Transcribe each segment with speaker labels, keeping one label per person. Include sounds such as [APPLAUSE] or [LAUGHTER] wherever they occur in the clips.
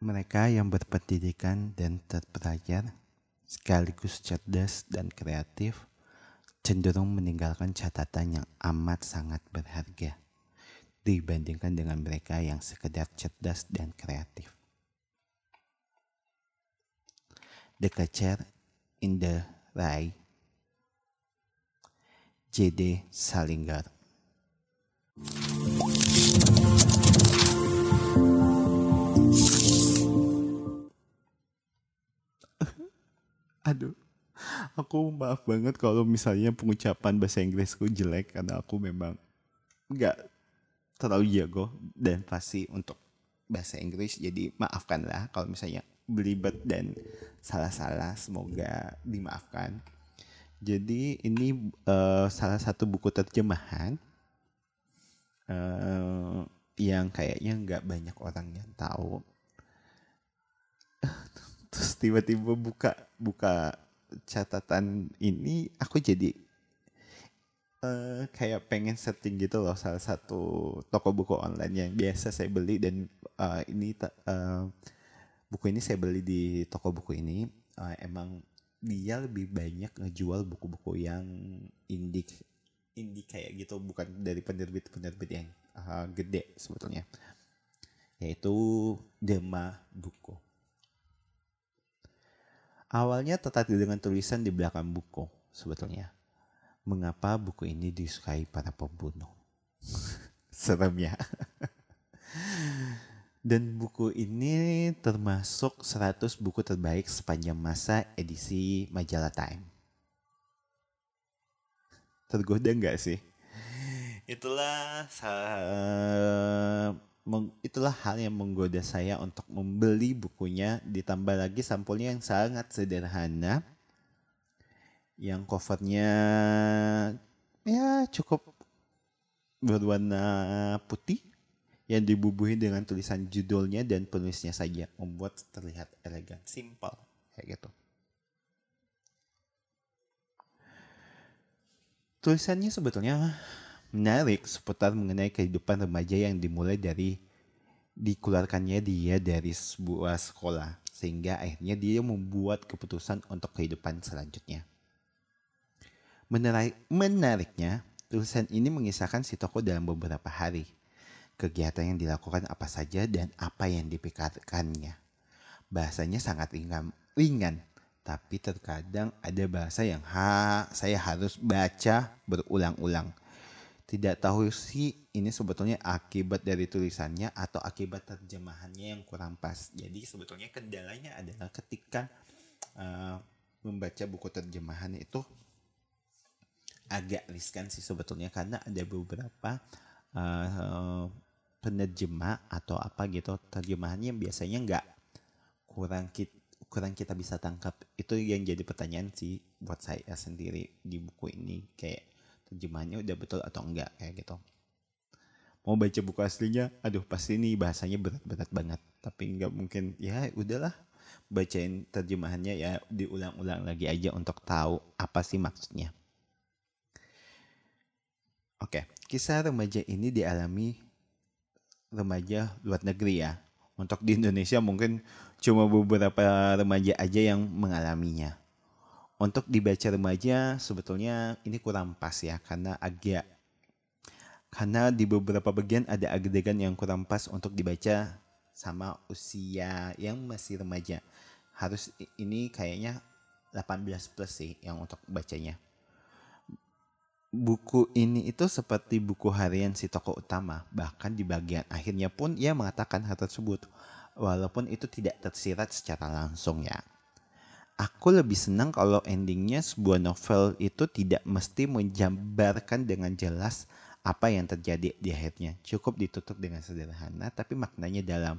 Speaker 1: Mereka yang berpendidikan dan terpelajar, sekaligus cerdas dan kreatif, cenderung meninggalkan catatan yang amat sangat berharga dibandingkan dengan mereka yang sekedar cerdas dan kreatif. The Catcher in the Rye J.D. Salinger Aduh, aku maaf banget kalau misalnya pengucapan bahasa Inggrisku jelek karena aku memang nggak terlalu jago dan pasti untuk bahasa Inggris. Jadi maafkanlah kalau misalnya belibet dan salah-salah. Semoga dimaafkan. Jadi ini uh, salah satu buku terjemahan uh, yang kayaknya nggak banyak orang yang tahu terus tiba-tiba buka buka catatan ini aku jadi uh, kayak pengen setting gitu loh salah satu toko buku online yang biasa saya beli dan uh, ini uh, buku ini saya beli di toko buku ini. Uh, emang dia lebih banyak ngejual buku-buku yang indie indie kayak gitu bukan dari penerbit-penerbit yang uh, gede sebetulnya. Yaitu Dema Buku Awalnya tertarik dengan tulisan di belakang buku sebetulnya. Mengapa buku ini disukai para pembunuh? [LAUGHS] Serem ya. [LAUGHS] Dan buku ini termasuk 100 buku terbaik sepanjang masa edisi majalah Time. Tergoda nggak sih? Itulah itulah hal yang menggoda saya untuk membeli bukunya. Ditambah lagi sampulnya yang sangat sederhana. Yang covernya ya cukup berwarna putih yang dibubuhi dengan tulisan judulnya dan penulisnya saja membuat terlihat elegan simple kayak gitu. Tulisannya sebetulnya menarik seputar mengenai kehidupan remaja yang dimulai dari dikeluarkannya dia dari sebuah sekolah sehingga akhirnya dia membuat keputusan untuk kehidupan selanjutnya. Menarik, menariknya, tulisan ini mengisahkan si toko dalam beberapa hari. Kegiatan yang dilakukan apa saja dan apa yang dipikirkannya. Bahasanya sangat ringan, ringan tapi terkadang ada bahasa yang ha, saya harus baca berulang-ulang tidak tahu sih ini sebetulnya akibat dari tulisannya atau akibat terjemahannya yang kurang pas. Jadi sebetulnya kendalanya adalah ketika uh, membaca buku terjemahan itu agak riskan sih sebetulnya karena ada beberapa uh, penerjemah atau apa gitu. Terjemahannya biasanya nggak kurang kita kurang kita bisa tangkap. Itu yang jadi pertanyaan sih buat saya sendiri di buku ini. Kayak terjemahannya udah betul atau enggak kayak gitu. Mau baca buku aslinya aduh pasti ini bahasanya berat-berat banget. Tapi nggak mungkin ya udahlah bacain terjemahannya ya diulang-ulang lagi aja untuk tahu apa sih maksudnya. Oke kisah remaja ini dialami remaja luar negeri ya. Untuk di Indonesia mungkin cuma beberapa remaja aja yang mengalaminya untuk dibaca remaja sebetulnya ini kurang pas ya karena agak karena di beberapa bagian ada adegan yang kurang pas untuk dibaca sama usia yang masih remaja. Harus ini kayaknya 18 plus sih yang untuk bacanya. Buku ini itu seperti buku harian si tokoh utama, bahkan di bagian akhirnya pun ia mengatakan hal tersebut, walaupun itu tidak tersirat secara langsung ya aku lebih senang kalau endingnya sebuah novel itu tidak mesti menjambarkan dengan jelas apa yang terjadi di akhirnya. Cukup ditutup dengan sederhana tapi maknanya dalam.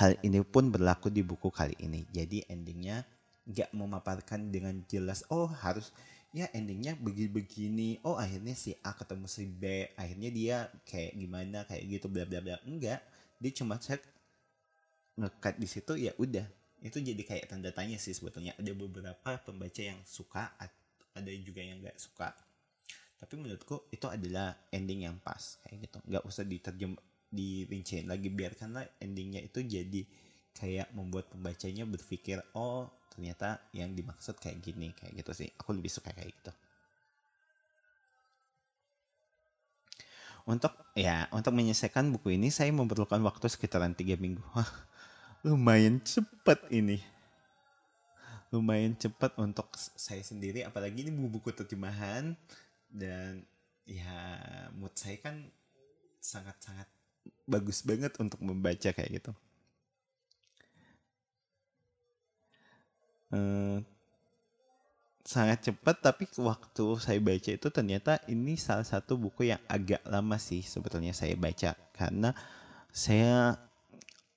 Speaker 1: Hal ini pun berlaku di buku kali ini. Jadi endingnya nggak memaparkan dengan jelas, oh harus ya endingnya begini-begini. Oh akhirnya si A ketemu si B, akhirnya dia kayak gimana kayak gitu bla bla bla. Enggak, dia cuma cek ngekat di situ ya udah itu jadi kayak tanda tanya sih sebetulnya. Ada beberapa pembaca yang suka ada juga yang nggak suka. Tapi menurutku itu adalah ending yang pas kayak gitu. Nggak usah diterjem dirinciin lagi biarkanlah endingnya itu jadi kayak membuat pembacanya berpikir oh ternyata yang dimaksud kayak gini kayak gitu sih. Aku lebih suka kayak gitu. Untuk ya untuk menyelesaikan buku ini saya memerlukan waktu sekitaran tiga minggu [LAUGHS] lumayan cepat ini. Lumayan cepat untuk saya sendiri apalagi ini buku-buku terjemahan. Dan ya mood saya kan sangat-sangat bagus banget untuk membaca kayak gitu. Uh, sangat cepat tapi waktu saya baca itu ternyata ini salah satu buku yang agak lama sih sebetulnya saya baca. Karena saya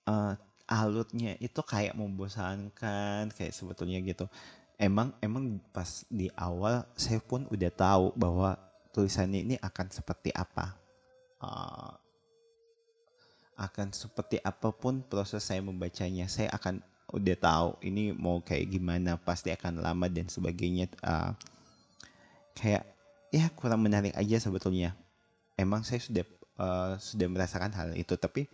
Speaker 1: uh, alutnya itu kayak membosankan kayak sebetulnya gitu. Emang emang pas di awal saya pun udah tahu bahwa tulisannya ini akan seperti apa. Uh, akan seperti apa pun proses saya membacanya saya akan udah tahu ini mau kayak gimana pasti akan lama dan sebagainya. Uh, kayak ya kurang menarik aja sebetulnya. Emang saya sudah uh, sudah merasakan hal itu tapi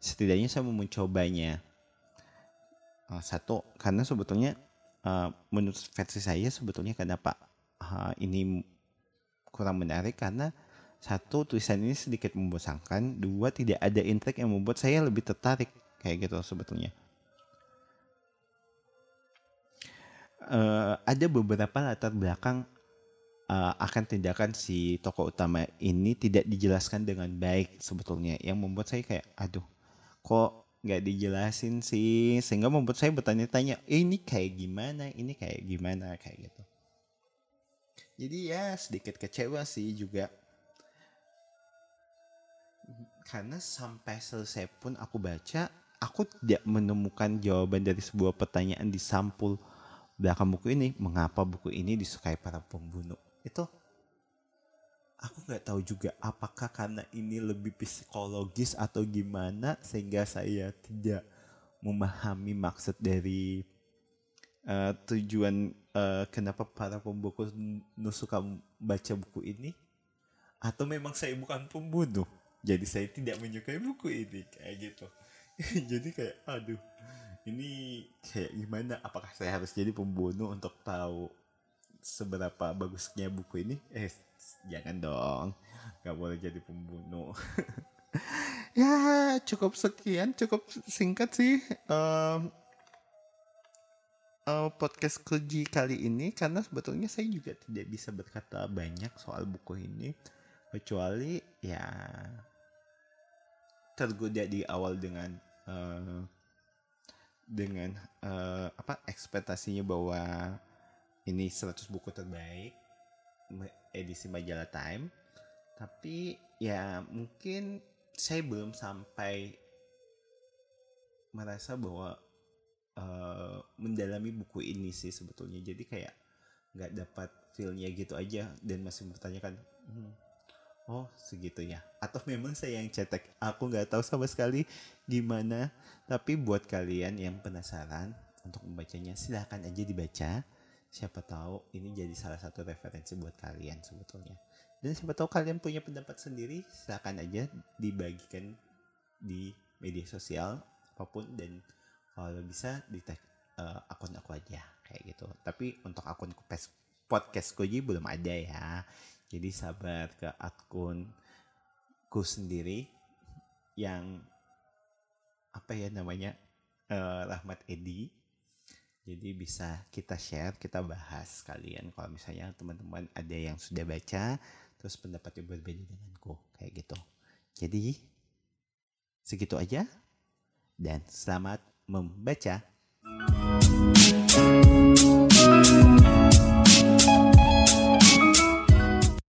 Speaker 1: setidaknya saya mau mencobanya. Uh, satu karena sebetulnya uh, menurut versi saya sebetulnya kenapa uh, ini kurang menarik karena satu tulisan ini sedikit membosankan. Dua tidak ada intrik yang membuat saya lebih tertarik kayak gitu sebetulnya. Uh, ada beberapa latar belakang uh, akan tindakan si tokoh utama ini tidak dijelaskan dengan baik sebetulnya. Yang membuat saya kayak aduh kok nggak dijelasin sih sehingga membuat saya bertanya-tanya eh, ini kayak gimana? Ini kayak gimana? Kayak gitu. Jadi ya sedikit kecewa sih juga. Karena sampai selesai pun aku baca aku tidak menemukan jawaban dari sebuah pertanyaan di sampul belakang buku ini mengapa buku ini disukai para pembunuh? Itu aku nggak tahu juga apakah karena ini lebih psikologis atau gimana sehingga saya tidak memahami maksud dari uh, tujuan uh, kenapa para pembuku suka baca buku ini. Atau memang saya bukan pembunuh jadi saya tidak menyukai buku ini kayak gitu. [LAUGHS] Jadi kayak aduh ini kayak gimana? Apakah saya harus jadi pembunuh untuk tahu seberapa bagusnya buku ini? Eh jangan dong. Nggak boleh jadi pembunuh. [LAUGHS] Ya cukup sekian cukup singkat sih um, uh, podcast keji kali ini. Karena sebetulnya saya juga tidak bisa berkata banyak soal buku ini. Kecuali ya tergoda di awal dengan uh, dengan uh, apa ekspektasinya bahwa ini 100 buku terbaik edisi majalah Time. Tapi ya mungkin saya belum sampai merasa bahwa uh, mendalami buku ini sih sebetulnya. Jadi kayak nggak dapat feelnya gitu aja dan masih bertanyakan hmm, oh segitu ya? Atau memang saya yang cetek aku nggak tahu sama sekali gimana. Tapi buat kalian yang penasaran untuk membacanya silahkan aja dibaca siapa tahu ini jadi salah satu referensi buat kalian sebetulnya. Dan siapa tahu kalian punya pendapat sendiri silahkan aja dibagikan di media sosial apa pun dan kalau bisa di tag uh, akun aku aja kayak gitu. Tapi untuk akun podcast Koji belum ada ya. Jadi sabar ke akunku sendiri yang apa ya namanya uh, Rahmat Edi. Jadi bisa kita share, kita bahas kalian kalau misalnya teman-teman ada yang sudah baca terus pendapatnya berbeda denganku kayak gitu. Jadi segitu aja dan selamat membaca.